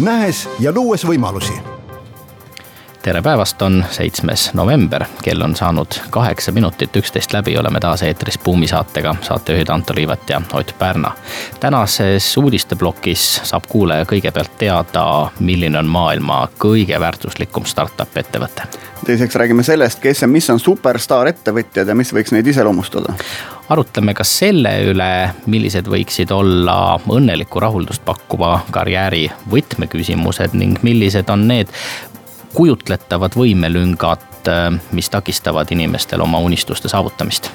nähes ja luues võimalusi tere päevast, on seitsmes november, kell on saanud kaheksa minutit üksteist läbi, oleme taas eetris Buumi saatega, saatejuhid Anto Liivet ja Ott Pärna. tänases uudisteplokis saab kuulaja kõigepealt teada, milline on maailma kõige väärtuslikum startup ettevõte. teiseks räägime sellest, kes ja mis on superstaar ettevõtjad ja mis võiks neid iseloomustada arutleme ka selle üle, millised võiksid olla õnnelikku rahuldust pakkuva karjääri võtmeküsimused ning millised on need kujutletavad võimelüngad, äh, mis takistavad inimestel oma unistuste saavutamist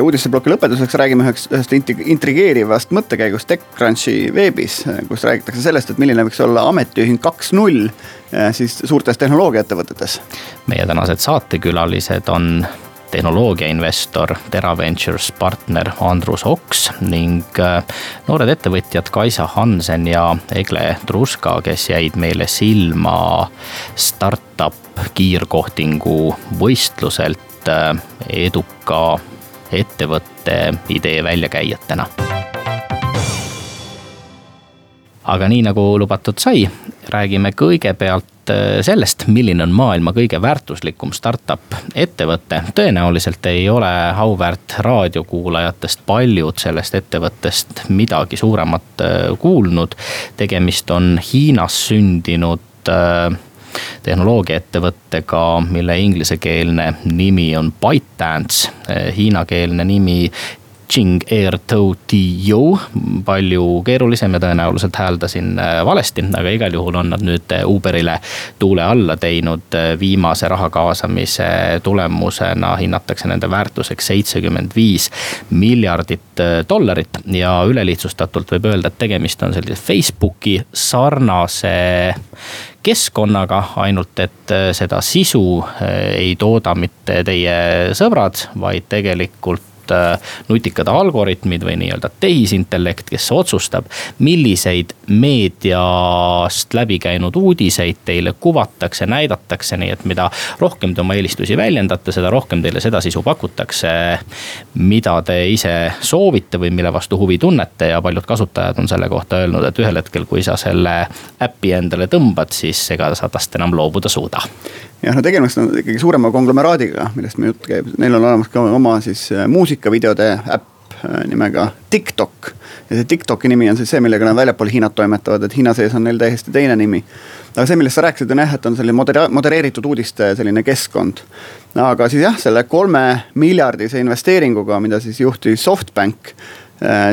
uudisteploki lõpetuseks räägime üheks, ühest intrigeerivast mõttekäigust TechCrunchi veebis, kus räägitakse sellest, et milline võiks olla ametiühing kaks null äh, siis suurtes tehnoloogiaettevõtetes. meie tänased saatekülalised on tehnoloogiainvestor, TeraVentures partner Andrus Oks ning äh, noored ettevõtjad Kaisa Hansen ja Egle Truska, kes jäid meile silma startup kiirkohtingu võistluselt äh, eduka ettevõtte idee väljakäijatena aga nii nagu lubatud sai, räägime kõigepealt Äh, sellest, milline on maailma kõige väärtuslikum startup ettevõte. tõenäoliselt ei ole auväärt raadiokuulajatest paljud sellest ettevõttest midagi suuremat äh, kuulnud. tegemist on Hiinas sündinud äh, tehnoloogiaettevõttega, mille inglisekeelne nimi on ByteDance, hiinakeelne nimi Ching Air Tow TO, palju keerulisem ja tõenäoliselt hääldasin äh, valesti, aga igal juhul on nad nüüd äh, Uberile tuule alla teinud. Äh, viimase raha kaasamise tulemusena hinnatakse nende väärtuseks seitsekümmend viis miljardit dollarit ja ülelihtsustatult võib öelda, et tegemist on sellise Facebooki sarnase keskkonnaga, ainult et seda sisu ei tooda mitte teie sõbrad, vaid tegelikult Äh, nutikad algoritmid või nii-öelda tehisintellekt, kes otsustab, milliseid meediast läbi käinud uudiseid teile kuvatakse, näidatakse, nii et mida rohkem te oma eelistusi väljendate, seda rohkem teile seda sisu pakutakse. mida te ise soovite või mille vastu huvi tunnete ja paljud kasutajad on selle kohta öelnud, et ühel hetkel, kui sa selle äpi endale tõmbad, siis ega sa tast enam loobuda suuda jah, no tegemist on ikkagi suurema konglomeraadiga, millest meie jutt käib, neil on olemas ka oma siis äh, muusikavideode äpp äh, nimega TikTok. ja see TikToki nimi on siis see, millega nad väljapool Hiinat toimetavad, et Hiina sees on neil täiesti teine nimi. aga see, millest sa rääkisid, on jah, et on selline modera-, modereeritud uudiste selline keskkond. aga siis jah, selle kolme miljardise investeeringuga, mida siis juhtis SoftBank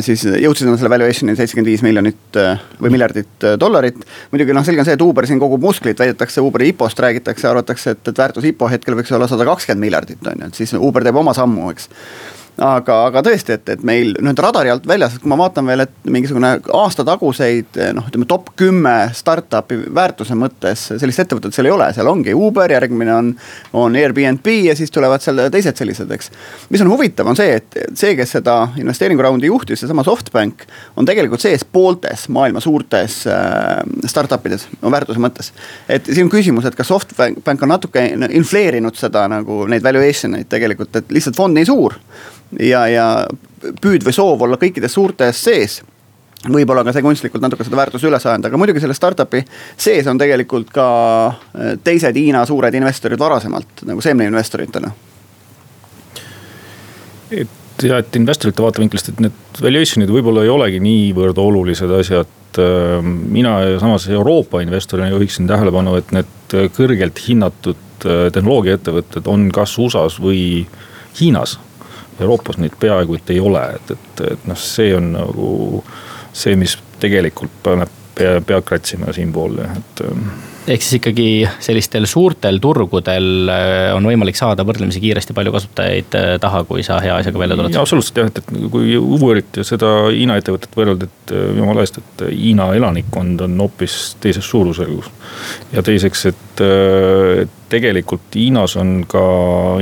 siis jõudsid nad selle valuation'i seitsekümmend viis miljonit äh, või miljardit äh, dollarit. muidugi noh, selge on see, et Uber siin kogub musklit, väidetakse Uberi IPO-st räägitakse, arvatakse, et, et väärtus IPO hetkel võiks olla sada kakskümmend miljardit on ju, et siis Uber teeb oma sammu, eks aga, aga tõesti, et, et meil nüüd radari alt väljas, et kui ma vaatan veel, et mingisugune aasta taguseid noh, ütleme top kümme startup'i väärtuse mõttes sellist ettevõtet seal ei ole, seal ongi Uber, järgmine on, on Airbnb ja siis tulevad seal teised sellised, eks. mis on huvitav, on see, et see, kes seda investeeringuraundi juhtis, seesama SoftBank, on tegelikult sees pooltes maailma suurtes äh, startup ides, no väärtuse mõttes. et siin on küsimus, et kas SoftBank on natuke infleerinud seda nagu neid valuation eid tegelikult, et lihtsalt fond nii suur ja, ja püüd või soov olla kõikides suurtes sees võib-olla ka see kunstlikult natuke seda väärtust üles ajanud, aga muidugi selle startup'i sees on tegelikult ka äh, teised Hiina suured investorid varasemalt nagu seemneinvestoritena. et ja, et investorite vaatevinklist, et need valuation'id võib-olla ei olegi niivõrd olulised asjad. Äh, mina samas Euroopa investorina juhiksin tähelepanu, et need kõrgelt hinnatud äh, tehnoloogiaettevõtted on kas USA-s või Hiinas Euroopas neid peaaegu et ei ole, et, et, et noh, see on nagu see, mis tegelikult paneb pea, pead kratsima siinpool, et. Ähm, ehk siis ikkagi sellistel suurtel turgudel äh, on võimalik saada võrdlemisi kiiresti palju kasutajaid äh, taha, kui sa hea asjaga välja tuled. absoluutselt jah, et, et kui Uberit ja seda Hiina ettevõtet võrrelda, et äh, jumala eest, et Hiina elanikkond on hoopis teises suurusjärgus. ja teiseks, et tegelikult Hiinas on ka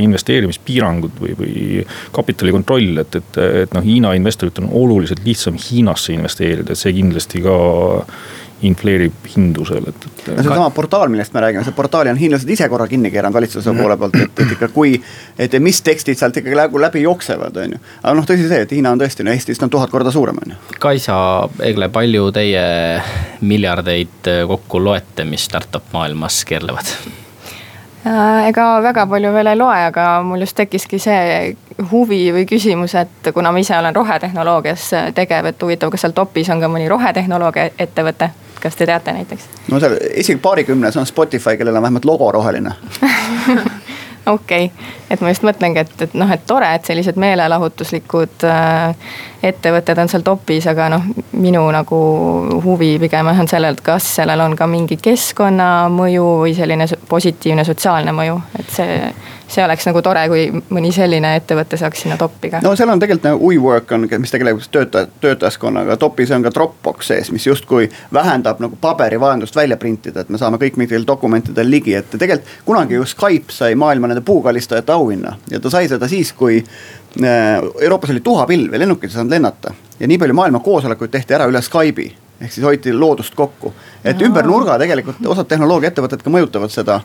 investeerimispiirangud või, või kapitali kontroll, et, et, et noh, Hiina investoritel on oluliselt lihtsam Hiinasse investeerida, et see kindlasti ka infleerib hindu seal, et, et. no seesama portaal, millest me räägime, see portaali on hiinlased ise korra kinni keeranud valitsuse poole pealt, et, et ikka kui. et mis tekstid sealt ikkagi läbi, läbi jooksevad, on ju. aga noh, tõsi see, et Hiina on tõesti no Eestist on tuhat korda suurem, on ju. Kaisa, Egle, palju teie miljardeid kokku loete, mis startup maailmas keerlevad? Äh, ega väga palju veel ei loe, aga mul just tekkiski see huvi või küsimus, et kuna ma ise olen rohetehnoloogias tegev, et huvitav, kas seal topis on ka mõni rohetehnoloogia ettevõte kas te teate näiteks? no seal isegi paarikümnes on Spotify, kellel on vähemalt logo roheline okei okay., et ma just mõtlengi, et, et noh, et tore, et sellised meelelahutuslikud äh, ettevõtted on seal topis, aga noh, minu nagu huvi pigem on sellel, et kas sellel on ka mingi keskkonnamõju või selline positiivne sotsiaalne mõju, et see see oleks nagu tore, kui mõni selline ettevõte saaks sinna toppi ka. no seal on tegelikult nagu WeWork on, mis tegeleb töötaja, töötajaskonnaga, topis on ka Dropbox sees, mis justkui vähendab nagu paberivajadust välja printida, et me saame kõik mingitele dokumentidele ligi, et tegelikult kunagi ju Skype sai maailma nende puukallistajate auhinna ja ta sai seda siis, kui äh, Euroopas oli tuhapilv ja lennukid ei saanud lennata ja nii palju maailma koosolekuid tehti ära üle Skype'i ehk siis hoiti loodust kokku. et ümber nurga tegelikult osad tehnoloogiaettevõtted ka mõjutavad seda.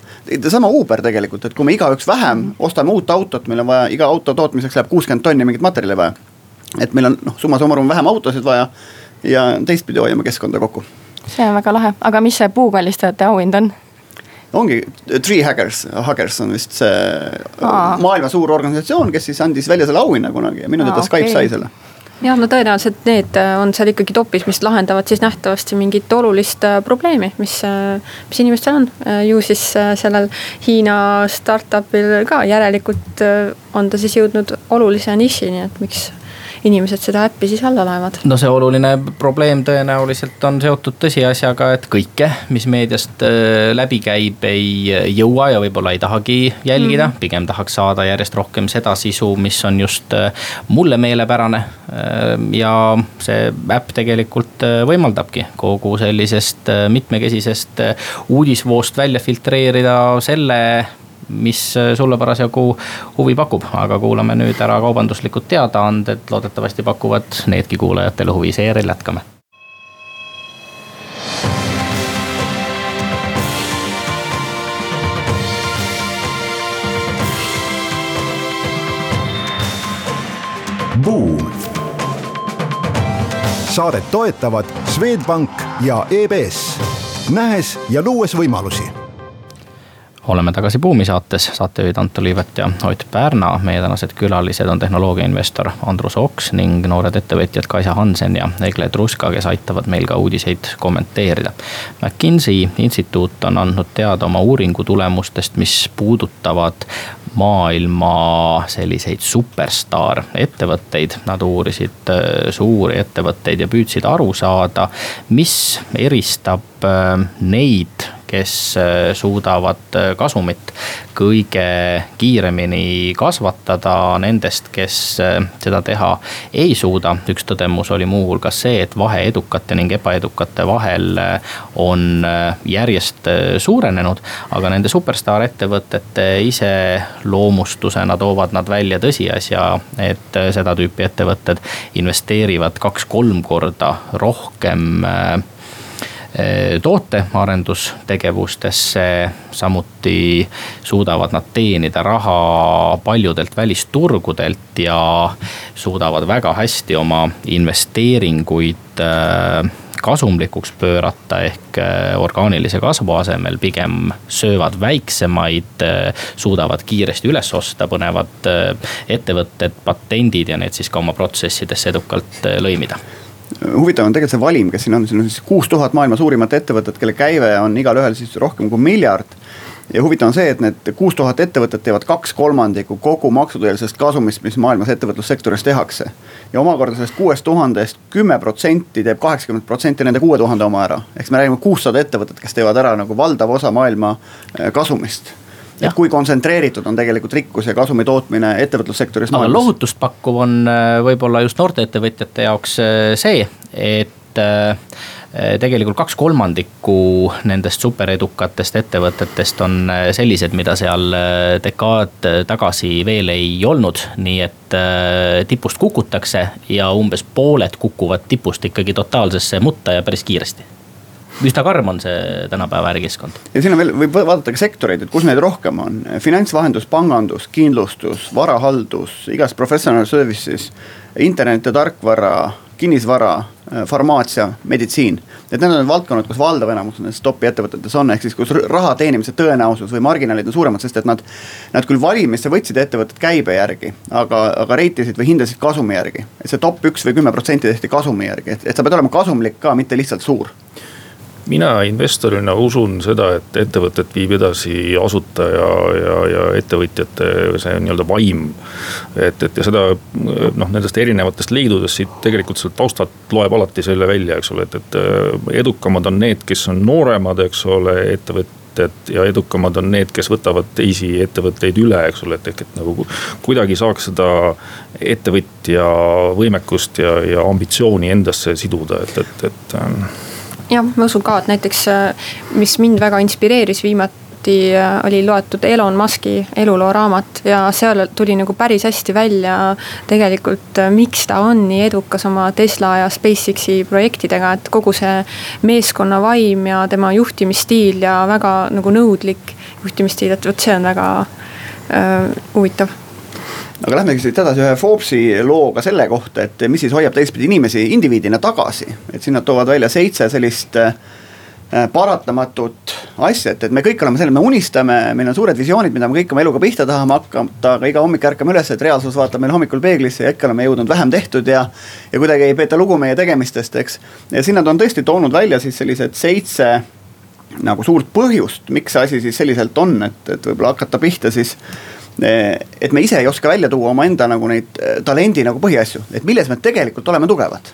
sama Uber tegelikult, et kui me igaüks vähem ostame uut autot, meil on vaja, iga auto tootmiseks läheb kuuskümmend tonni mingit materjali vaja. et meil on noh, summa summarum vähem autosid vaja ja teistpidi hoiame keskkonda kokku. see on väga lahe, aga mis see puukallistajate auhind on? ongi Tree Hackers, Hackers on vist see Aa. maailma suur organisatsioon, kes siis andis välja selle auhinna kunagi ja minu teada Skype okay. sai selle jah, no tõenäoliselt need äh, on seal ikkagi topis, mis lahendavad siis nähtavasti mingit olulist äh, probleemi, mis, äh, mis inimestel on. ju siis sellel Hiina startup'il ka järelikult on ta siis jõudnud olulise nišini, et miks inimesed seda äppi siis alla laevad. no see oluline probleem tõenäoliselt on seotud tõsiasjaga, et kõike, mis meediast äh, läbi käib, ei jõua ja võib-olla ei tahagi jälgida mm. -hmm. pigem tahaks saada järjest rohkem seda sisu, mis on just äh, mulle meelepärane. Äh, ja see äpp tegelikult võimaldabki kogu sellisest mitmekesisest uudisvoost välja filtreerida selle mis äh, sulle parasjagu huvi pakub, aga kuulame nüüd ära kaubanduslikud teadaanded, loodetavasti pakuvad needki kuulajatele huvi, seejärel jätkame. Buum. saadet toetavad Swedbank ja EBS, nähes ja luues võimalusi oleme tagasi Buumi saates, saatejuhid Anto Liivet ja Ott Pärna. meie tänased külalised on tehnoloogiainvestor Andrus Oks ning noored ettevõtjad Kaisa Hansen ja Egle Truska, kes aitavad meil ka uudiseid kommenteerida. McKinsey instituut on andnud teada oma uuringu tulemustest, mis puudutavad maailma selliseid superstaar ettevõtteid. Nad uurisid äh, suuri ettevõtteid ja püüdsid aru saada, mis eristab äh, neid kes äh, suudavad äh, kasumit kõige kiiremini kasvatada nendest, kes äh, seda teha ei suuda. üks tõdemus oli muuhulgas see, et vahe edukate ning ebaedukate vahel on järjest suurenenud. aga nende superstaar ettevõtete iseloomustusena toovad nad välja tõsiasja, et seda tüüpi ettevõtted investeerivad kaks-kolm korda rohkem tootearendustegevustesse, samuti suudavad nad teenida raha paljudelt välisturgudelt ja suudavad väga hästi oma investeeringuid eh, kasumlikuks pöörata, ehk eh, orgaanilise kasvu asemel pigem söövad väiksemaid, suudavad kiiresti üles osta põnevad ettevõtted, patendid ja need siis ka oma protsessidesse edukalt lõimida huvitav on tegelikult see valim, kes siin on, siin on siis kuus tuhat maailma suurimat ettevõtet, kelle käive on igalühel siis rohkem kui miljard. ja huvitav on see, et need kuus tuhat ettevõtet teevad kaks kolmandikku kogu maksutõelisest kasumist, mis maailmas ettevõtlussektoris tehakse. ja omakorda sellest kuuest tuhandest kümme protsenti teeb kaheksakümmend protsenti nende kuue tuhande oma ära. ehk siis me räägime kuussada ettevõtet, kes teevad ära nagu valdava osa maailma eh, kasumist et kui kontsentreeritud on tegelikult rikkus ja kasumi tootmine ettevõtlussektoris maailmas. aga lohutust pakkuv on eh, võib-olla just noorte ettevõtjate jaoks eh, see, et Eh, tegelikult kaks kolmandikku nendest superedukatest ettevõtetest on sellised, mida seal dekaad tagasi veel ei olnud. nii et tipust kukutakse ja umbes pooled kukuvad tipust ikkagi totaalsesse mutta ja päris kiiresti üsna karm on see tänapäeva ärikeskkond. ja siin on veel, võib vaadata ka sektoreid, et kus neid rohkem on, finantsvahendus, pangandus, kindlustus, varahaldus, igas professional services, internet ja tarkvara kinnisvara, farmaatsia, meditsiin. et need on valdkonnad, kus valdav enamus nendest topi ettevõtetes on, ehk siis kus raha teenimise tõenäosus või marginaalid on suuremad, sest et nad. Nad küll valimisse võtsid ettevõtted käibe järgi, aga, aga reitisid või hindasid kasumi järgi. et see top üks või kümme protsenti tehti kasumi järgi, et, et sa pead olema kasumlik ka, mitte lihtsalt suur mina investorina usun seda, et ettevõtet viib edasi asutaja ja, ja ettevõtjate see nii-öelda vaim. et, et ja seda noh, nendest erinevatest liidudest siit tegelikult sealt taustalt loeb alati selle välja, eks ole, et, et äh, edukamad on need, kes on nooremad, eks ole, ettevõtted ja edukamad on need, kes võtavad teisi ettevõtteid üle, eks ole, et ehk, et nagu kuidagi saaks seda ettevõtja võimekust ja, ja ambitsiooni endasse siduda, et, et, et ähm, jah, ma usun ka, et näiteks, äh, mis mind väga inspireeris viimati äh, oli loetud Elon Musk'i eluloo raamat ja seal tuli nagu päris hästi välja tegelikult, äh, miks ta on nii edukas oma Tesla ja SpaceX'i projektidega, et kogu see meeskonna vaim ja tema juhtimisstiil ja väga nagu nõudlik juhtimisstiil, et vot see on väga äh, huvitav aga lähmegi siit edasi ühe Forbesi looga selle kohta, et mis siis hoiab teistpidi inimesi indiviidina tagasi. et siin nad toovad välja seitse sellist äh, paratamatut asja, et, et me kõik oleme selle, me unistame, meil on suured visioonid, mida me kõik oma eluga pihta tahame hakata, aga iga hommik ärkame üles, et reaalsus vaatab meil hommikul peeglisse ja ikka oleme jõudnud vähem tehtud ja. ja kuidagi ei peeta lugu meie tegemistest, eks. ja siin nad on tõesti toonud välja siis sellised seitse nagu suurt põhjust, miks see asi siis selliselt on, et, et võib-olla hakata pihta siis et me ise ei oska välja tuua omaenda nagu neid äh, talendi nagu põhiasju, et milles me tegelikult oleme tugevad.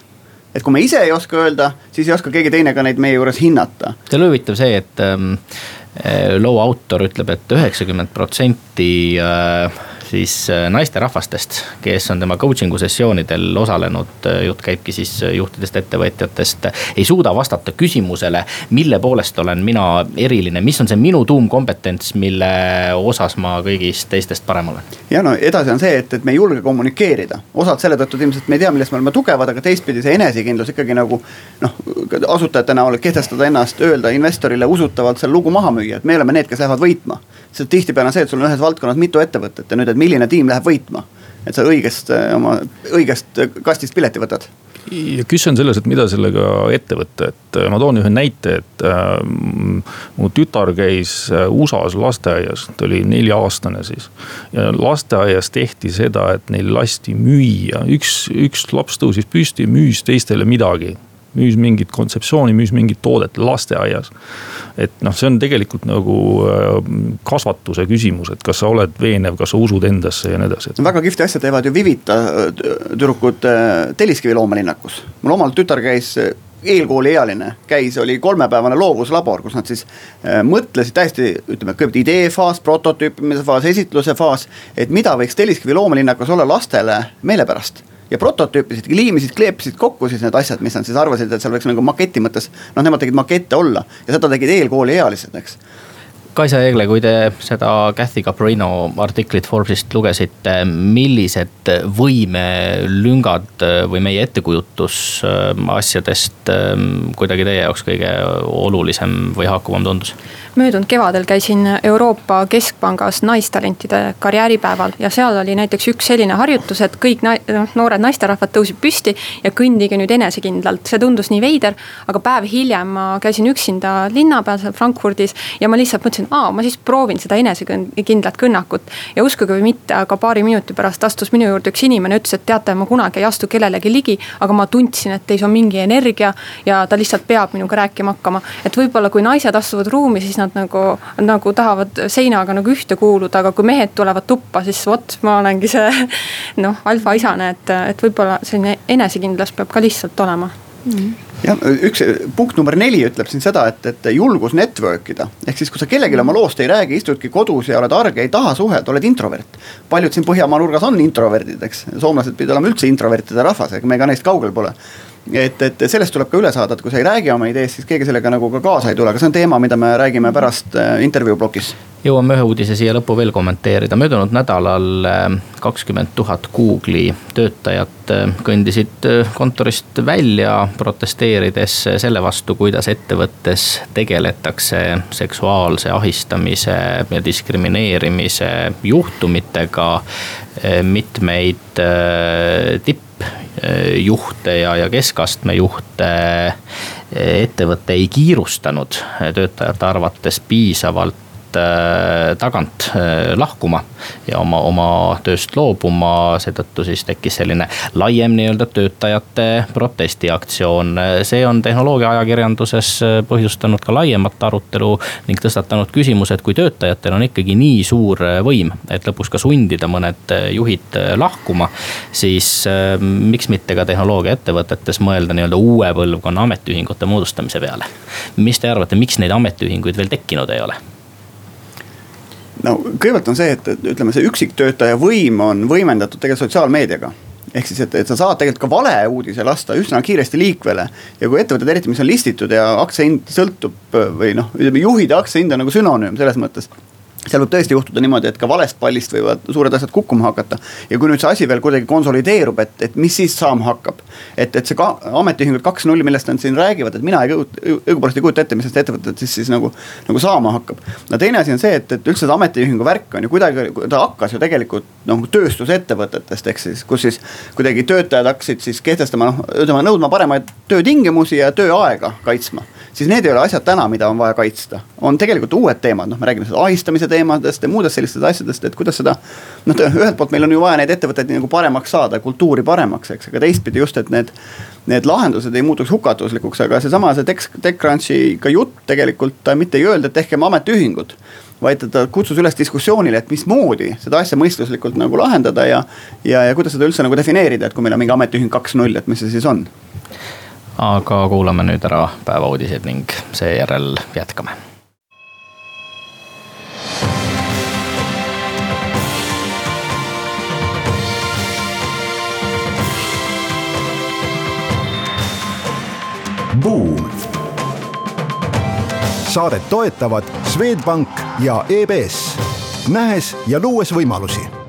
et kui me ise ei oska öelda, siis ei oska keegi teine ka neid meie juures hinnata. see on huvitav see, et ähm, äh, loo autor ütleb et, et üheksakümmend protsenti äh, siis äh, naisterahvastest, kes on tema coaching'u sessioonidel osalenud, äh, jutt käibki siis äh, juhtidest, ettevõtjatest. ei suuda vastata küsimusele, mille poolest olen mina eriline, mis on see minu tuumkompetents, mille osas ma kõigist teistest parem olen. ja no edasi on see, et, et me ei julge kommunikeerida, osad selle tõttu ilmselt me ei tea, milles me oleme tugevad, aga teistpidi see enesekindlus ikkagi nagu. noh, asutajate näol kehtestada ennast, öelda investorile usutavalt seal lugu maha müüa, et me oleme need, kes lähevad võitma sest tihtipeale on see, et sul on ühes valdkonnas mitu ettevõtet ja nüüd, et milline tiim läheb võitma. et sa õigest äh, oma, õigest äh, kastist pileti võtad. Ja küss on selles, et mida sellega ette võtta, et äh, ma toon ühe näite, et äh, mu tütar käis USA-s lasteaias, ta oli nelja-aastane siis. ja lasteaias tehti seda, et neil lasti müüa, üks, üks laps tõusis püsti, müüs teistele midagi müüs mingit kontseptsiooni, müüs mingit toodet lasteaias. et noh, see on tegelikult nagu äh, kasvatuse küsimus, et kas sa oled veenev, kas sa usud endasse ja nii edasi. väga kihvti asja teevad ju Vivita äh, tüdrukud äh, Telliskivi loomalinnakus. mul omal tütar käis eelkooliealine käis, oli kolmepäevane loovuslabor, kus nad siis mõtlesid täiesti, ütleme kõigepealt ideefaas, prototüüpimise faas, esitluse faas. et mida võiks Telliskivi loomalinnakus olla lastele meelepärast ja prototüüpisid, liimisid, kleepisid kokku siis need asjad, mis nad siis arvasid, et seal võiks nagu maketi mõttes. noh, nemad tegid makette olla ja seda tegid eelkooliealised, eks Kaisa Eegle, kui te seda Cathy Caprino artiklit Forbesist lugesite, millised võimelüngad või meie ettekujutus äh, asjadest äh, kuidagi teie jaoks kõige olulisem või haakuvam tundus? möödunud kevadel käisin Euroopa Keskpangas naistalentide karjääripäeval ja seal oli näiteks üks selline harjutus, et kõik na noh, noored naisterahvad tõusid püsti ja kõndige nüüd enesekindlalt. see tundus nii veider, aga päev hiljem ma käisin üksinda linna peal seal Frankfurdis ja ma lihtsalt mõtlesin, aa, ma siis proovin seda enesekindlat kõnnakut. ja uskuge või mitte, aga paari minuti pärast astus minu juurde üks inimene, ütles, et teate, ma kunagi ei astu kellelegi ligi, aga ma tundsin, et teis on mingi energia ja ta lihtsalt peab minuga rääkima hakkama. et võib-olla kui naised astuvad ruumi, siis nad nagu, nagu tahavad seinaga nagu ühte kuuluda, aga kui mehed tulevad tuppa, siis vot ma olengi see noh, alfaisane, et, et võib-olla selline enesekindlus peab ka lihtsalt olema mm. jah, üks punkt number neli ütleb siin seda, et, et julgus network ida. ehk siis, kui sa kellelegi oma loost ei räägi, istudki kodus ja oled arge, ei taha suhelda, oled introvert. paljud siin Põhjamaa nurgas on introverdid, eks, soomlased pidid olema üldse introvertide rahvas, ega me ka neist kaugel pole et, et sellest tuleb ka üle saada, et kui sa ei räägi oma ideest, siis keegi sellega nagu ka kaasa ei tule, aga see on teema, mida me räägime pärast äh, intervjuu plokis. jõuame ühe uudise siia lõppu veel kommenteerida, möödunud nädalal äh, kakskümmend tuhat Google'i töötajat äh, kõndisid kontorist välja, protesteerides selle vastu, kuidas ettevõttes tegeletakse seksuaalse ahistamise ja diskrimineerimise juhtumitega. mitmeid tipp juhte ja, ja keskastme juhte ettevõte ei kiirustanud töötajate arvates piisavalt tagant äh, lahkuma ja oma, oma tööst loobuma. seetõttu siis tekkis selline laiem nii-öelda töötajate protestiaktsioon. see on tehnoloogia ajakirjanduses põhjustanud ka laiemat arutelu ning tõstatanud küsimuse, et kui töötajatel on ikkagi nii suur võim, et lõpuks ka sundida mõned juhid lahkuma. siis miks mitte ka tehnoloogiaettevõtetes mõelda nii-öelda uue põlvkonna ametiühingute moodustamise peale. mis te arvate, miks neid ametiühinguid veel tekkinud ei ole? No kõigepealt on see, et, et ütleme, see üksiktöötaja võim on võimendatud tegelikult sotsiaalmeediaga ehk siis, et, et sa saad tegelikult ka valeuudise lasta üsna kiiresti liikvele. ja kui ettevõtted, eriti mis on listitud ja aktsiahind sõltub või noh, ütleme juhid ja aktsiahind on nagu sünonüüm selles mõttes seal võib tõesti juhtuda niimoodi, et ka valest pallist võivad suured asjad kukkuma hakata. ja kui nüüd see asi veel kuidagi konsolideerub, et, et mis siis saama hakkab. et, et see ka ametiühingud kaks null, millest nad siin räägivad, et mina ei kujuta, õigupoolest ei kujuta ette, mis sellest ettevõtet siis, siis nagu, nagu saama hakkab. no teine asi on see, et, et üldse see ametiühingu värk on ju kuidagi, ta hakkas ju tegelikult noh tööstusettevõtetest, ehk siis, kus siis kuidagi töötajad hakkasid siis kehtestama noh, ütleme nõudma paremaid töötingimusi ja tööaega kaitsma siis need ei ole asjad täna, mida on vaja kaitsta. on tegelikult uued teemad, noh, me räägime seda ahistamise teemadest ja muudest sellistest asjadest, et kuidas seda. noh, ühelt poolt meil on ju vaja neid ettevõtteid nagu paremaks saada, kultuuri paremaks, eks, aga teistpidi just, et need. Need lahendused ei muutuks hukatuslikuks, aga seesama see Tech, TechCrunchiga jutt tegelikult ta mitte ei öelnud, et tehkem ametiühingud vaid ta kutsus üles diskussioonile, et mismoodi seda asja mõistuslikult nagu lahendada ja. ja, ja kuidas seda üldse nagu defineerida, et kui meil on mingi ametiühing kaks null, et mis see siis on aga kuulame nüüd ära päevauudised ning seejärel jätkame. Buum. saadet toetavad Swedbank ja EBS, nähes ja luues võimalusi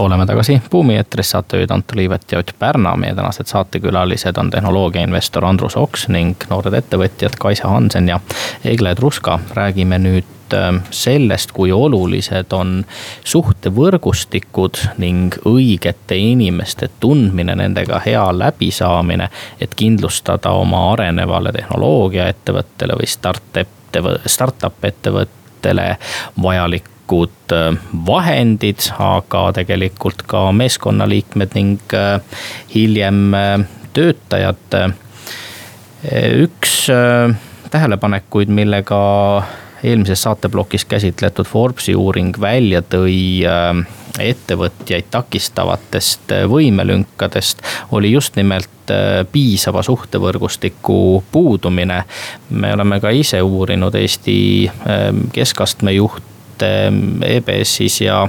oleme tagasi Buumi eetris, saatejuhid Anto Liivet ja Ott Pärna. meie tänased saatekülalised on tehnoloogiainvestor Andrus Oks ning noored ettevõtjad Kaisa Hansen ja Egle Truska. räägime nüüd ähm, sellest, kui olulised on suhtevõrgustikud ning õigete inimeste tundmine, nendega hea läbisaamine. et kindlustada oma arenevale tehnoloogiaettevõttele või startup, startup ettevõttele vajalik vajalikud äh, vahendid, aga tegelikult ka meeskonnaliikmed ning äh, hiljem äh, töötajad. üks tähelepanekuid, millega eelmises saateplokis käsitletud Forbesi uuring välja tõi ettevõtjaid takistavatest võimelünkadest oli just nimelt piisava suhtevõrgustiku puudumine. me oleme ka ise uurinud Eesti keskastme juht töötajate EBS-is ja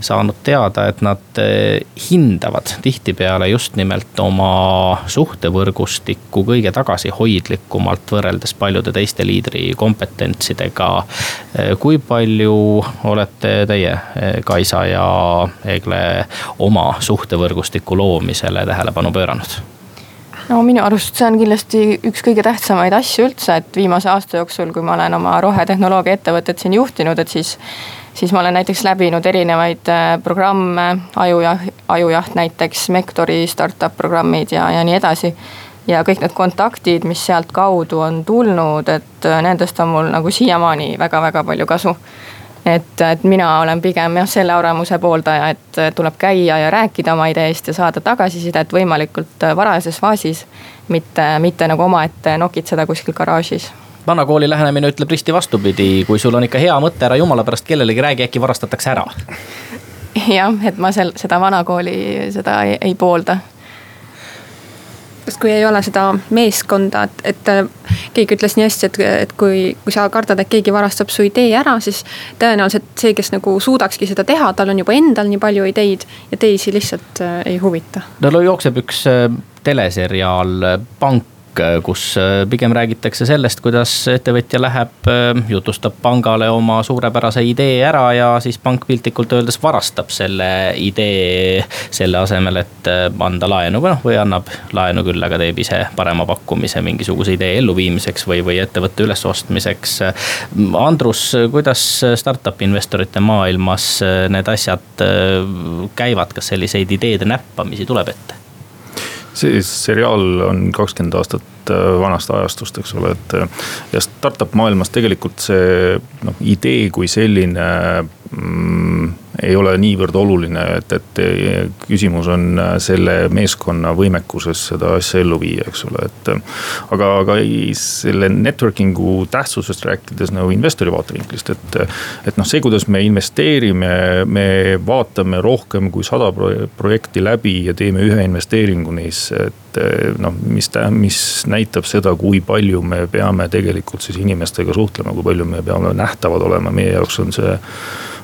saanud teada, et nad eh, hindavad tihtipeale just nimelt oma suhtevõrgustikku kõige tagasihoidlikumalt võrreldes paljude teiste liidri kompetentsidega. Eh, kui palju olete teie, eh, Kaisa ja Egle, oma suhtevõrgustiku loomisele tähelepanu pööranud? No minu arust see on kindlasti üks kõige tähtsamaid asju üldse, et viimase aasta jooksul, kui ma olen oma rohetehnoloogia ettevõtet siin juhtinud, et siis. siis ma olen näiteks läbinud erinevaid äh, programme, ajujaht, ajujaht näiteks, Mektori startup programmid ja, ja nii edasi. ja kõik need kontaktid, mis sealtkaudu on tulnud, et nendest on mul nagu siiamaani väga-väga palju kasu et, et mina olen pigem jah, selle arvamuse pooldaja, et tuleb käia ja rääkida oma ideest ja saada tagasisidet võimalikult varajases faasis. mitte, mitte nagu omaette nokitseda kuskil garaažis vanakooli lähenemine ütleb risti vastupidi, kui sul on ikka hea mõte, ära jumala pärast kellelegi räägi, äkki varastatakse ära. jah, et ma seal seda vanakooli, seda ei, ei poolda sest kui ei ole seda meeskonda, et, et äh, keegi ütles nii hästi, et, et kui, kui sa kardad, et keegi varastab su idee ära, siis tõenäoliselt see, kes nagu suudakski seda teha, tal on juba endal nii palju ideid ja teisi lihtsalt äh, ei huvita. no jookseb üks äh, teleseriaal Pank kus äh, pigem räägitakse sellest, kuidas ettevõtja läheb, äh, jutustab pangale oma suurepärase idee ära ja siis pank piltlikult öeldes varastab selle idee. selle asemel, et äh, anda laenu või noh, või annab laenu küll, aga teeb ise parema pakkumise mingisuguse idee elluviimiseks või, või ettevõtte ülesostmiseks. Andrus, kuidas startup'i investorite maailmas need asjad käivad, kas selliseid ideede näppamisi tuleb ette? See seriaal on kakskümmend aastat äh, vanast ajastust, eks ole, et. ja startup maailmas tegelikult see noh, idee kui selline mm, ei ole niivõrd oluline, et, et küsimus on selle meeskonna võimekuses seda asja ellu viia, eks ole, et. aga, aga selle networking'u tähtsusest rääkides nagu investori vaatevinklist, et, et noh, see, kuidas me investeerime, me vaatame rohkem kui sada projekti läbi ja teeme ühe investeeringu neisse, et noh, mis, mis näitab seda, kui palju me peame tegelikult siis inimestega suhtlema, kui palju me peame nähtavad olema, meie jaoks on see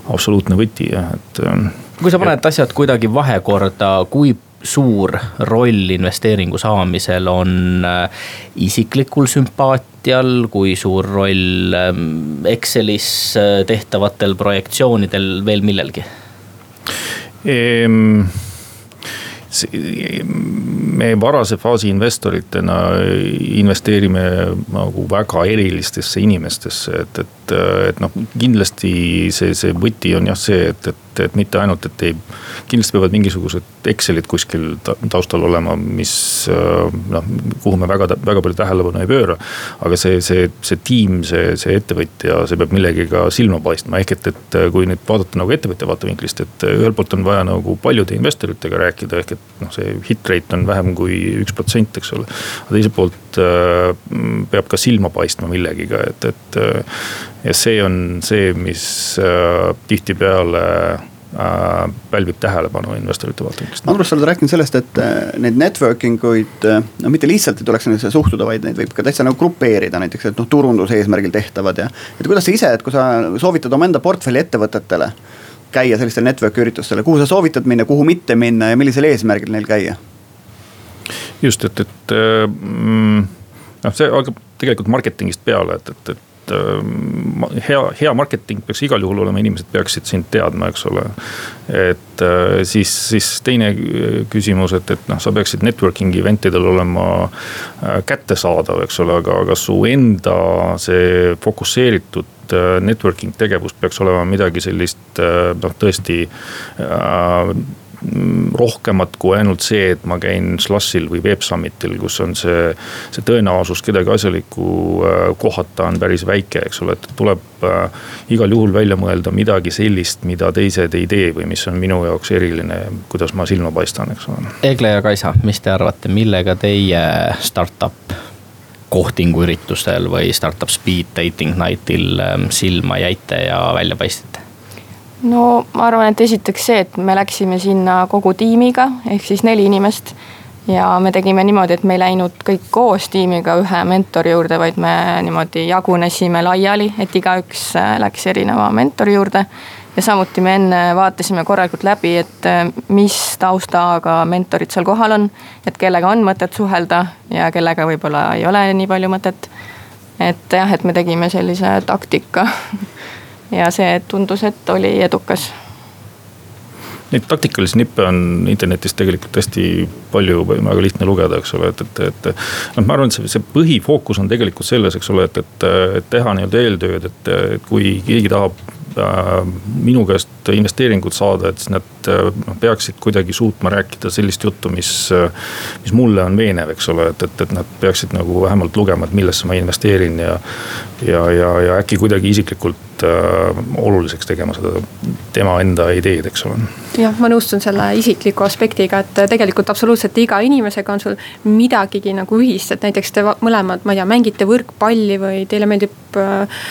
absoluutne võti jah, et. Ähm, kui sa paned asjad kuidagi vahekorda, kui suur roll investeeringu saamisel on äh, isiklikul sümpaatial, kui suur roll ähm, Excelis äh, tehtavatel projektsioonidel, veel millelgi ehm,? me varase faasi investoritena investeerime nagu väga erilistesse inimestesse, et, et, et noh, kindlasti see, see võti on jah see, et, et et, et mitte ainult, et ei. kindlasti peavad mingisugused Excelid kuskil taustal olema, mis noh, kuhu me väga, väga palju tähelepanu ei pööra. aga see, see, see tiim, see, see ettevõtja, see peab millegagi silma paistma, ehk et, et kui nüüd vaadata nagu ettevõtja vaatevinklist, et ühelt poolt on vaja nagu paljude investoritega rääkida, ehk et noh, see hit rate on vähem kui üks protsent, eks ole. aga teiselt poolt äh, peab ka silma paistma millegiga, et, et ja see on see, mis äh, tihtipeale äh, pälvib tähelepanu investorite vaatevinklist. Andrus, sa oled rääkinud sellest, et äh, neid networking uid, no mitte lihtsalt ei tuleks nendesse suhtuda, vaid neid võib ka täitsa nagu grupeerida, näiteks, et noh, turunduse eesmärgil tehtavad ja. et kuidas sa ise, et kui sa soovitad omaenda portfelli ettevõtetele käia sellistel network üritustel, kuhu sa soovitad minna, kuhu mitte minna ja millisel eesmärgil neil käia? just, et, et mm, noh, see algab tegelikult marketingist peale, et, et, et et hea, hea marketing peaks igal juhul olema, inimesed peaksid sind teadma, eks ole. et äh, siis, siis teine küsimus, et, et noh, sa peaksid networking event idel olema äh, kättesaadav, eks ole, aga kas su enda see fokusseeritud äh, networking tegevus peaks olema midagi sellist noh, tõesti äh, rohkemat kui ainult see, et ma käin Slussil või Web Summitil, kus on see. see tõenäosus kedagi asjalikku äh, kohata on päris väike, eks ole, et tuleb äh, igal juhul välja mõelda midagi sellist, mida teised ei tee või mis on minu jaoks eriline, kuidas ma silma paistan, eks ole. Egle ja Kaisa, mis te arvate, millega teie startup kohtinguüritustel või startup speed dating night'il ähm, silma jäite ja välja paistsite? No ma arvan, et esiteks see, et me läksime sinna kogu tiimiga, ehk siis neli inimest. ja me tegime niimoodi, et me ei läinud kõik koos tiimiga ühe mentori juurde, vaid me niimoodi jagunesime laiali, et igaüks äh, läks erineva mentori juurde. ja samuti me enne vaatasime korralikult läbi, et äh, mis taustaga mentorid seal kohal on. et kellega on mõtet suhelda ja kellega võib-olla ei ole nii palju mõtet. et jah, et me tegime sellise taktika ja see tundus, et oli edukas Neid taktikalisi nippe on internetis tegelikult hästi palju, väga lihtne lugeda, eks ole, et, et, et. noh, ma arvan, et see, see põhifookus on tegelikult selles, eks ole, et, et, et teha nii-öelda eeltööd, et, et kui keegi tahab äh, minu käest investeeringut saada, et siis nad noh, peaksid kuidagi suutma rääkida sellist juttu, mis, mis mulle on veenev, eks ole, et, et, et nad peaksid nagu vähemalt lugema, et millesse ma investeerin ja. ja, ja, ja äkki kuidagi isiklikult äh, oluliseks tegema seda tema enda ideed, eks ole. jah, ma nõustun selle isikliku aspektiga, et tegelikult absoluutselt iga inimesega on sul midagigi nagu ühist, et näiteks te mõlemad, ma ei tea, mängite võrkpalli või teile meeldib äh,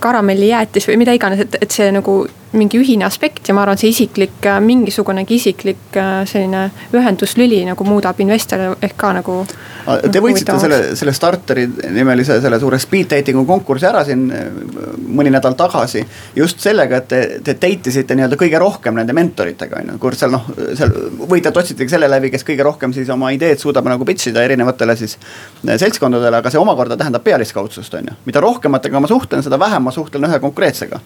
karamellijäätis või mida iganes, et, et see nagu mingi ühine aspekt ja ma arvan, see isiklik, mingisugunegi isiklik äh, selline ühenduslüli nagu muudab investori ehk ka nagu. Te võitsite selle, selle Starteri nimelise selle suure speed dating'u konkursi ära siin äh, mõni nädal tagasi. just sellega, et te, te date isite nii-öelda kõige rohkem nende mentoritega on ju, kurat seal noh, seal võitjat otsitegi selle läbi, kes kõige rohkem siis oma ideed suudab nagu pitch ida erinevatele siis äh, seltskondadele, aga see omakorda tähendab pealiskaudsust on ju. mida rohkematega ma suhtlen, seda vähem ma suhtlen ühe konkreetsega.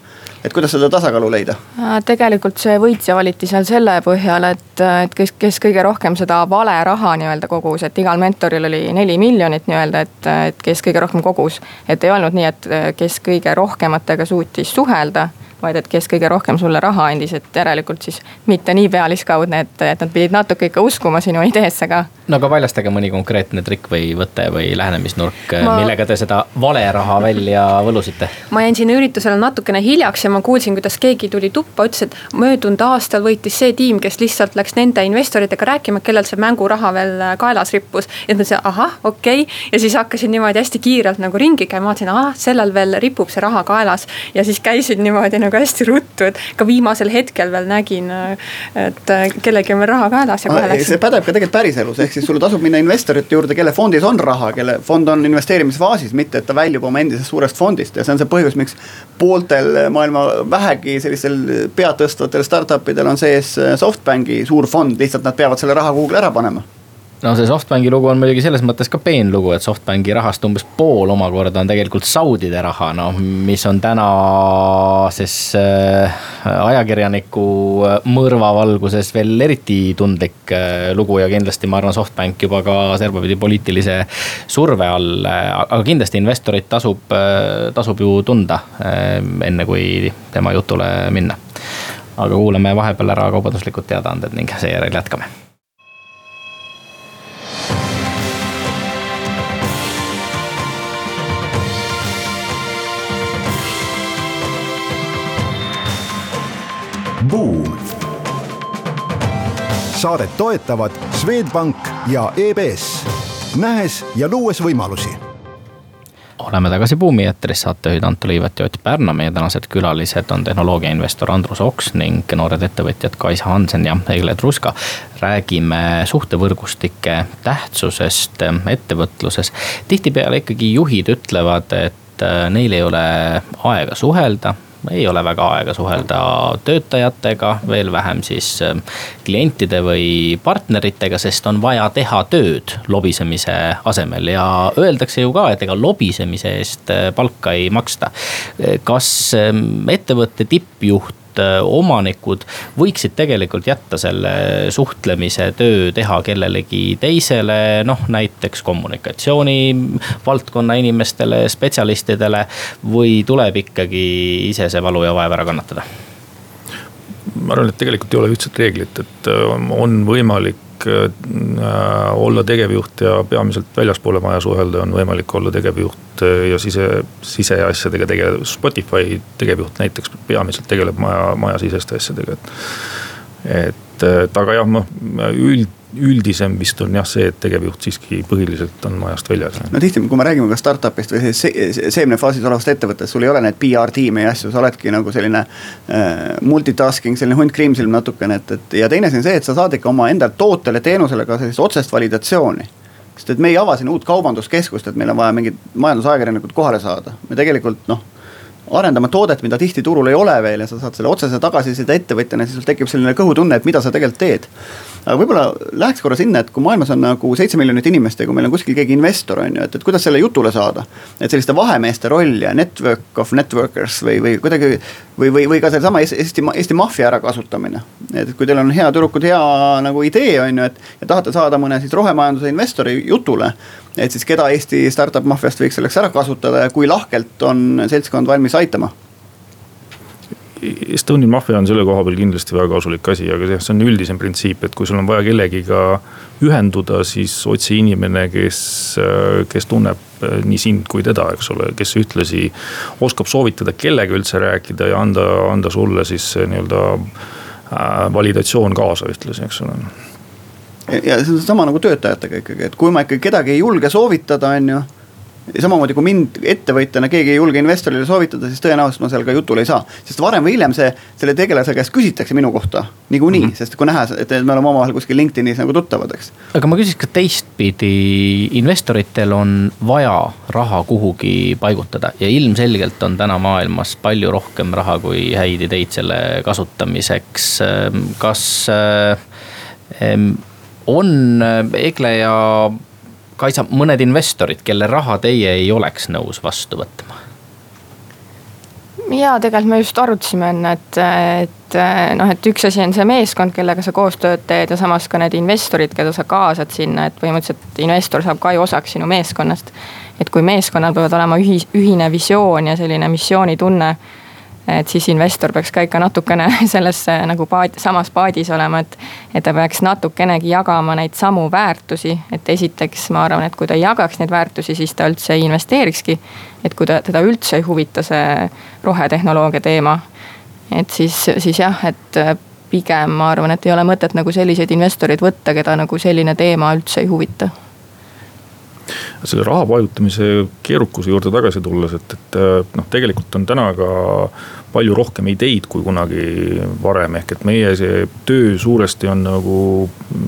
et kuidas seda tasakaalu leida? Tegelikult see võitja valiti seal selle põhjal, et, et kes, kes kõige rohkem seda vale raha nii-öelda kogus, et igal mentoril oli neli miljonit nii-öelda, et, et kes kõige rohkem kogus. et ei olnud nii, et kes kõige rohkematega suutis suhelda vaid et kes kõige rohkem sulle raha andis, et järelikult siis mitte nii pealiskaudne, et, et nad pidid natuke ikka uskuma sinu ideesse ka. no aga väljastage mõni konkreetne trikk või võte või lähenemisnurk ma..., millega te seda vale raha välja võlusite? ma jäin sinna üritusele natukene hiljaks ja ma kuulsin, kuidas keegi tuli tuppa, ütles, et möödunud aastal võitis see tiim, kes lihtsalt läks nende investoritega rääkima, kellel see mänguraha veel kaelas rippus. ja siis mõtlesin, ahah, okei okay. ja siis hakkasin niimoodi hästi kiirelt nagu ringi käima, vaatasin, ahah, sellel veel ripub see raha kaelas. ja siis käisin niimoodi nagu hästi ruttu, et ka viimasel hetkel veel nägin, et kellelgi on veel raha kaelas ja kohe läksin. see pädeb ka tegelikult päriselus, ehk siis sul tasub minna investorite juurde, kelle fondis on raha, kelle fond on investeerimisfaasis, mitte et ta väljub oma endisest suurest fondist. Ja see on see põhjus, miks pooltel maailma vähegi sellistel pead tõstvatel startup idel on sees SoftBanki suur fond, lihtsalt nad peavad selle raha kuhugi ära panema no see SoftBanki lugu on muidugi selles mõttes ka peen lugu, et SoftBanki rahast umbes pool omakorda on tegelikult Saudide raha, noh, mis on tänases äh, ajakirjaniku äh, mõrva valguses veel eriti tundlik äh, lugu ja kindlasti ma arvan, SoftBank juba ka servapidi poliitilise surve all. aga kindlasti investorit tasub, tasub ju tunda, enne kui tema jutule minna. aga kuulame vahepeal ära kaubanduslikud teadaanded ning seejärel jätkame Buum. saadet toetavad Swedbank ja EBS, nähes ja luues võimalusi oleme tagasi Buumi eetris, saatejuhid Anto Liivet ja Ott Pärna, meie tänased külalised on tehnoloogiainvestor Andrus Oks ning noored ettevõtjad Kaisa Hansen ja Egle Truska. räägime suhtevõrgustike tähtsusest ettevõtluses. tihtipeale ikkagi juhid ütlevad, et neil ei ole aega suhelda, ei ole väga aega suhelda töötajatega, veel vähem siis ähm, klientide või partneritega, sest on vaja teha tööd lobisemise asemel ja öeldakse ju ka, et ega lobisemise eest äh, palka ei maksta. kas ähm, ettevõtte tippjuht Äh, omanikud võiksid tegelikult jätta selle suhtlemise töö teha kellelegi teisele, noh näiteks kommunikatsiooni valdkonna inimestele, spetsialistidele. või tuleb ikkagi ise see valu ja vaev ära kannatada? Ma arvan, et tegelikult ei ole ühtset reeglit, et äh, on võimalik äh, olla tegevjuht ja peamiselt väljaspoole maja suhelda, on võimalik olla tegevjuht äh, ja sise, siseasjadega tegelev. Spotify tegevjuht näiteks peamiselt tegeleb maja, majasiseste asjadega, et. et, et aga jah, noh üld, üldisem vist on jah see, et tegevjuht siiski põhiliselt on majast väljas. no tihti, kui me räägime ka startup'ist või seemnefaasis olevast ettevõttest, sul ei ole neid PR-tiime ja asju, sa oledki nagu selline äh, multitasking, selline hunt kriimsilm natukene, et, et ja teine asi on see, et sa saad ikka oma enda tootele, teenusele ka sellist otsest validatsiooni. Sest et me ei ava siin uut kaubanduskeskust, et meil on vaja mingid majandusajakirjanikud kohale saada, me tegelikult noh arendama toodet, mida tihti turul ei ole veel ja sa saad selle otsese tagasiside ettevõtjana, siis sul tekib selline kõhutunne, et mida sa tegelikult teed aga võib-olla läheks korra sinna, et kui maailmas on nagu seitse miljonit inimest ja kui meil on kuskil keegi investor on ju, et, et kuidas selle jutule saada. et selliste vahemeeste roll ja network of networkers või, või kuidagi või, või, või ka sellesama Eesti, Eesti maffia ärakasutamine. et kui teil on hea tüdrukud, hea nagu idee on ju, et ja tahate saada mõne siis rohemajanduse investori jutule. et siis keda Eesti startup maffiast võiks selleks ära kasutada ja kui lahkelt on seltskond valmis aitama Estonian Mafia on selle koha peal kindlasti väga kasulik asi, aga jah, see on üldisem printsiip, et kui sul on vaja kellegiga ühenduda, siis otsi inimene, kes, kes tunneb äh, nii sind kui teda, eks ole, kes ühtlasi oskab soovitada, kellega üldse rääkida ja anda, anda sulle siis nii-öelda äh, validatsioon kaasa ühtlasi, eks ole. Ja see on sama nagu töötajatega ikkagi, et kui ma ikkagi kedagi ei julge soovitada, on ju samamoodi kui mind ettevõtjana keegi ei julge investorile soovitada, siis tõenäoliselt ma seal ka jutule ei saa. sest varem või hiljem see, selle tegelase käest küsitakse minu kohta niikuinii mm, -hmm. sest kui näha, et me oleme omavahel kuskil LinkedInis nagu tuttavad, eks. aga ma küsiks ka teistpidi, investoritel on vaja raha kuhugi paigutada ja ilmselgelt on täna maailmas palju rohkem raha kui häid ideid selle kasutamiseks. kas äh, on Egle ja Kaisa, mõned investorid, kelle raha teie ei oleks nõus vastu võtma? ja tegelikult me just arutasime enne, et, et noh, et üks asi on see meeskond, kellega sa koostööd teed ja samas ka need investorid, keda sa kaasad sinna, et põhimõtteliselt investor saab ka ju osaks sinu meeskonnast. et kui meeskonnal peavad olema ühis, ühine visioon ja selline missioonitunne et siis investor peaks ka ikka natukene selles nagu paat, samas paadis olema, et. et ta peaks natukenegi jagama neid samu väärtusi, et esiteks ma arvan, et kui ta ei jagaks neid väärtusi, siis ta üldse ei investeerikski. et kui ta, teda üldse ei huvita see rohetehnoloogia teema. et siis, siis jah, et pigem ma arvan, et ei ole mõtet nagu selliseid investoreid võtta, keda nagu selline teema üldse ei huvita selle raha pajutamise keerukuse juurde tagasi tulles, et, et noh, tegelikult on täna ka palju rohkem ideid kui kunagi varem, ehk et meie see töö suuresti on nagu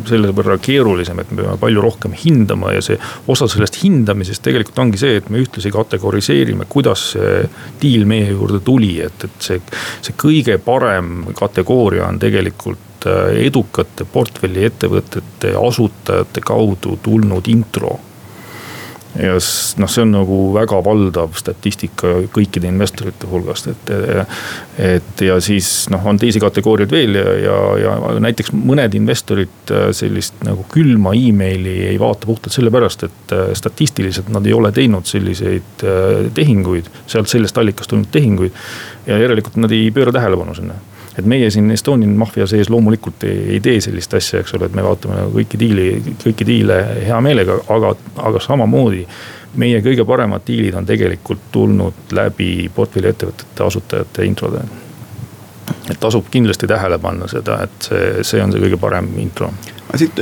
selle võrra keerulisem, et me peame palju rohkem hindama ja see osa sellest hindamisest tegelikult ongi see, et me ühtlasi kategoriseerime, kuidas see diil meie juurde tuli, et, et see, see kõige parem kategooria on tegelikult äh, edukate portfelliettevõtete asutajate kaudu tulnud intro ja noh, see on nagu väga valdav statistika kõikide investorite hulgast, et. et ja siis noh, on teisi kategooriaid veel ja, ja, ja näiteks mõned investorid äh, sellist nagu külma emaili ei vaata puhtalt sellepärast, et äh, statistiliselt nad ei ole teinud selliseid äh, tehinguid, sealt sellest allikast tulnud tehinguid. ja järelikult nad ei pööra tähelepanu sinna et meie siin Estonian Mafia sees loomulikult ei, ei tee sellist asja, eks ole, et me vaatame kõiki diili, kõiki diile hea meelega, aga, aga samamoodi. meie kõige paremad diilid on tegelikult tulnud läbi portfelliettevõtete asutajate introde. et tasub kindlasti tähele panna seda, et see, see on see kõige parem intro siit,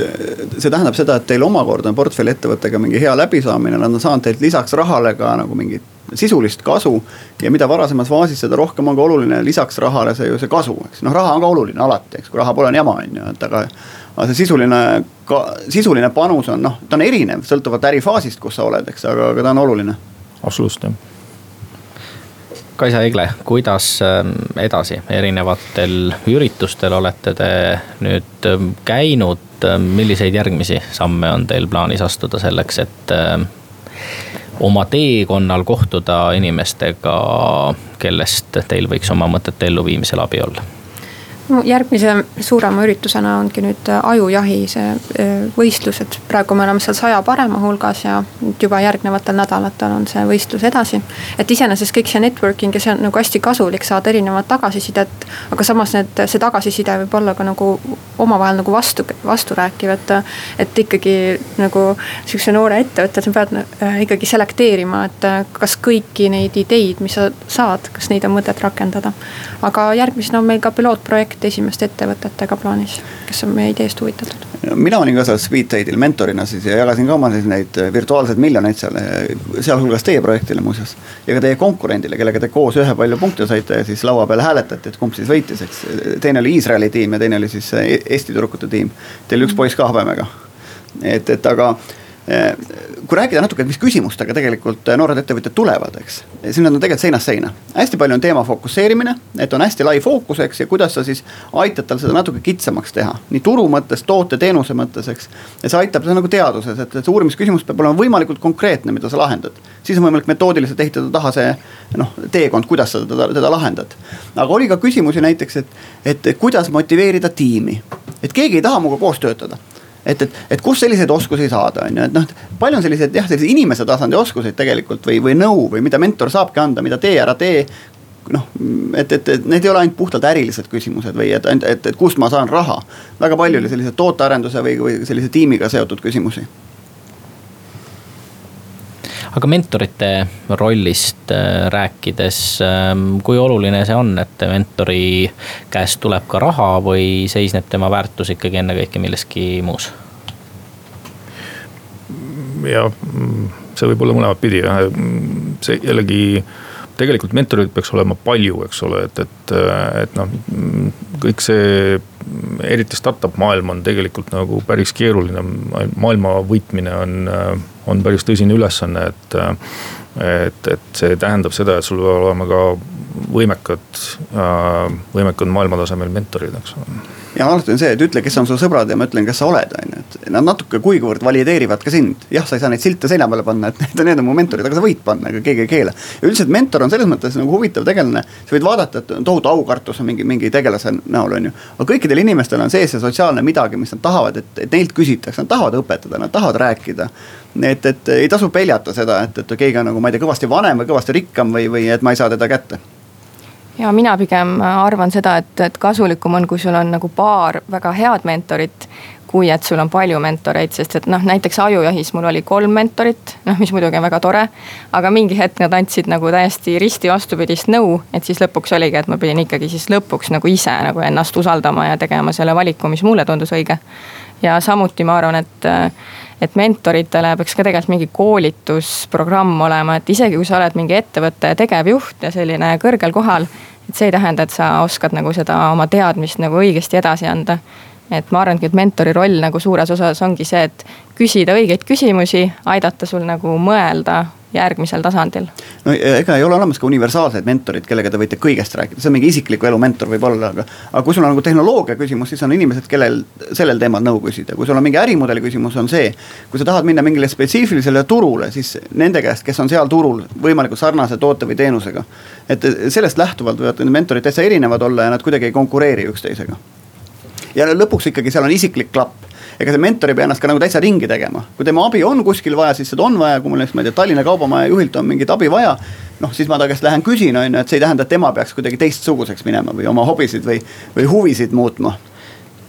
see tähendab seda, et teil omakorda on portfelliettevõttega mingi hea läbisaamine, nad on saanud teilt lisaks rahale ka nagu mingit sisulist kasu. ja mida varasemas faasis, seda rohkem on ka oluline lisaks rahale see ju see kasu, eks noh, raha on ka oluline alati, eks kui raha pole, on jama, on ju, et aga. aga see sisuline, ka sisuline panus on noh, ta on erinev, sõltuvalt ärifaasist, kus sa oled, eks, aga, aga ta on oluline. absoluutselt jah Kaisa Egle, kuidas ähm, edasi, erinevatel üritustel olete te nüüd ähm, käinud, ähm, milliseid järgmisi samme on teil plaanis astuda selleks, et oma teekonnal kohtuda inimestega, kellest teil võiks oma mõtete elluviimisel abi olla järgmise suurema üritusena ongi nüüd äh, ajujahi see äh, võistlus, et praegu me oleme seal saja parema hulgas ja juba järgnevatel nädalatel on see võistlus edasi. et iseenesest kõik see networking ja see on nagu hästi kasulik saada erinevat tagasisidet. aga samas need, see tagasiside võib olla ka nagu omavahel nagu vastu, vasturääkiv, et. et ikkagi nagu sihukese noore ettevõtte, sa pead äh, ikkagi selekteerima, et kas kõiki neid ideid, mis sa saad, kas neid on mõtet rakendada. aga järgmisena on meil ka pilootprojekt projekt esimeste ettevõtetega plaanis, kes on meie ideest huvitatud? mina olin ka seal Speedtrade'il mentorina siis ja jagasin ka oma siis neid virtuaalseid miljoneid seal, sealhulgas teie projektile muuseas. ja ka teie konkurendile, kellega te koos ühe palju punkte saite ja siis laua peal hääletati, et kumb siis võitis, eks. teine oli Iisraeli tiim ja teine oli siis Eesti tüdrukute tiim. Teil üks poiss ka habemega. et, et aga kui rääkida natuke, mis küsimustega tegelikult noored ettevõtjad tulevad, eks. siis nad on tegelikult seinast seina. hästi palju on teema fokusseerimine, et on hästi lai fookus, eks, ja kuidas sa siis aitad tal seda natuke kitsamaks teha. nii turu mõttes, toote, teenuse mõttes, eks. ja see aitab, see on nagu teaduses, et, et see uurimisküsimus peab olema võimalikult konkreetne, mida sa lahendad. siis on võimalik metoodiliselt ehitada taha see noh, teekond, kuidas sa teda, teda lahendad. aga oli ka küsimusi näiteks, et, et kuidas motiveerida tiimi. et keegi ei taha minuga koos töötada et, et, et kust selliseid oskusi saada, on ju, et noh, palju on selliseid jah, selliseid inimese tasandi oskuseid tegelikult või, või nõu või mida mentor saabki anda, mida tee, ära tee. noh, et, et, et need ei ole ainult puhtalt ärilised küsimused või et, et, et, et kust ma saan raha. väga palju oli selliseid tootearenduse või, või sellise tiimiga seotud küsimusi aga mentorite rollist äh, rääkides, ähm, kui oluline see on, et mentori käest tuleb ka raha või seisneb tema väärtus ikkagi ennekõike milleski muus? jah, see võib olla mõlemat pidi see jällegi tegelikult mentoreid peaks olema palju, eks ole, et, et, et noh, kõik see, eriti startup maailm on tegelikult nagu päris keeruline. maailma võitmine on, on päris tõsine ülesanne, et, et, et see tähendab seda, et sul peavad olema ka võimekad, võimekad maailmatasemel mentorid, eks ole ja alati on see, et ütle, kes on su sõbrad ja ma ütlen, kes sa oled, on ju, et nad natuke kuigivõrd valideerivad ka sind. jah, sa ei saa neid silte seina peale panna, et need, need on mu mentorid, aga sa võid panna, ega keegi ei keela. ja üldiselt mentor on selles mõttes nagu huvitav tegelane, sa võid vaadata, et on tohutu aukartus on mingi, mingi tegelase näol, on ju. aga kõikidel inimestel on sees see sotsiaalne midagi, mis nad tahavad, et, et neilt küsitakse, nad tahavad õpetada, nad tahavad rääkida. et, et ei tasu peljata seda, et, et keegi on nagu, ma ei tea, kõvasti vanem või kõvasti rikkam või, või et ma ei saa teda kätte ja mina pigem arvan seda, et, et kasulikum on, kui sul on nagu paar väga head mentorit kui et sul on palju mentoreid, sest et noh, näiteks ajujahis mul oli kolm mentorit, noh, mis muidugi on väga tore. aga mingi hetk nad andsid nagu täiesti risti vastupidist nõu, et siis lõpuks oligi, et ma pidin ikkagi siis lõpuks nagu ise nagu ennast usaldama ja tegema selle valiku, mis mulle tundus õige. ja samuti ma arvan, et, et mentoritele peaks ka tegelikult mingi koolitusprogramm olema, et isegi kui sa oled mingi ettevõtte tegevjuht ja selline kõrgel kohal et see ei tähenda, et sa oskad nagu seda oma teadmist nagu õigesti edasi anda. et ma arvangi, et mentori roll nagu suures osas ongi see, et küsida õigeid küsimusi, aidata sul nagu mõelda järgmisel tasandil. no ega ei ole olemas ka universaalseid mentoreid, kellega te võite kõigest rääkida, see on mingi isikliku elu mentor võib-olla, aga. aga kui sul on nagu tehnoloogia küsimus, siis on inimesed, kellel sellel teemal nõu küsida, kui sul on mingi ärimudeli küsimus, on see. kui sa tahad minna mingile spetsiifilisele turule, siis nende käest, kes on seal turul võimalikult sarnase toote või teenusega. et sellest lähtuvalt võivad need mentorid täitsa erinevad olla ja nad kuidagi ei konkureeri üksteisega. ja lõpuks ikkagi seal on isiklik klapp ega see mentor ei pea ennast ka nagu täitsa ringi tegema. kui tema abi on kuskil vaja, siis seda on vaja, kui mul näiteks, ma ei tea, Tallinna Kaubamaja juhilt on mingit abi vaja. noh, siis ma ta käest lähen küsin, on ju, et see ei tähenda, et tema peaks kuidagi teistsuguseks minema või oma hobisid või, või huvisid muutma.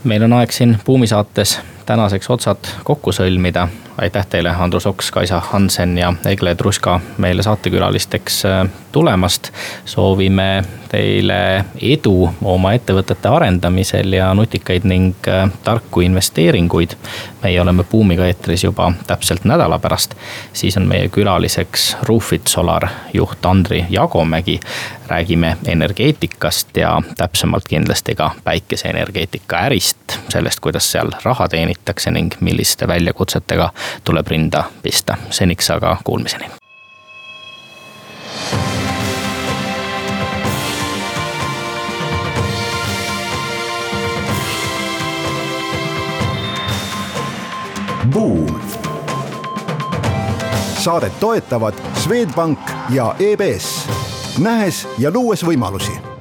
meil on aeg siin Buumi saates tänaseks otsad kokku sõlmida. aitäh teile, Andrus Oks, Kaisa Hansen ja Egle Truska meile saatekülalisteks äh, tulemast. soovime teile edu oma ettevõtete arendamisel ja nutikaid ning äh, tarku investeeringuid. meie oleme Buumiga eetris juba täpselt nädala pärast. siis on meie külaliseks Roofit Solar juht Andri Jagomägi. räägime energeetikast ja täpsemalt kindlasti ka päikeseenergeetika ärist, sellest, kuidas seal raha teenitakse ning milliste väljakutsetega tuleb rinda pista. seniks aga kuulmiseni Buum. saadet toetavad Swedbank ja EBS, nähes ja luues võimalusi